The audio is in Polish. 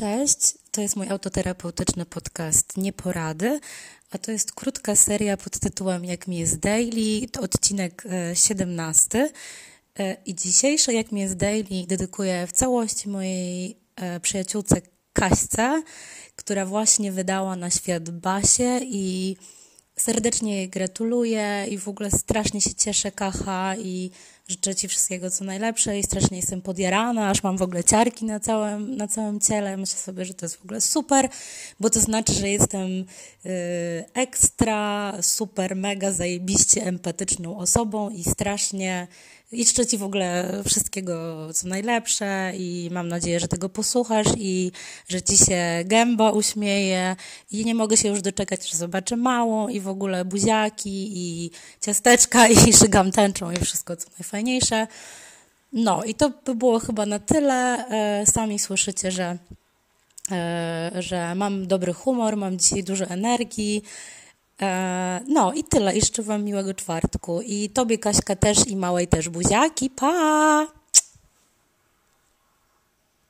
Cześć, to jest mój autoterapeutyczny podcast Nieporady, a to jest krótka seria pod tytułem Jak mi jest daily, to odcinek 17. E, e, I dzisiejszy Jak mi jest daily dedykuję w całości mojej e, przyjaciółce Kaśce, która właśnie wydała na świat Basie i serdecznie jej gratuluję i w ogóle strasznie się cieszę, Kacha, i życzę Ci wszystkiego co najlepsze i strasznie jestem podjarana, aż mam w ogóle ciarki na całym, na całym ciele. Myślę sobie, że to jest w ogóle super, bo to znaczy, że jestem y, ekstra, super, mega zajebiście empatyczną osobą i strasznie i życzę Ci w ogóle wszystkiego, co najlepsze i mam nadzieję, że tego posłuchasz i że Ci się gęba uśmieje i nie mogę się już doczekać, że zobaczę małą i w ogóle buziaki i ciasteczka i szygam tęczą i wszystko, co najfajniejsze. No i to by było chyba na tyle. E, sami słyszycie, że, e, że mam dobry humor, mam dzisiaj dużo energii. E, no i tyle. I Wam miłego czwartku. I Tobie, Kaśka, też i małej też buziaki. Pa!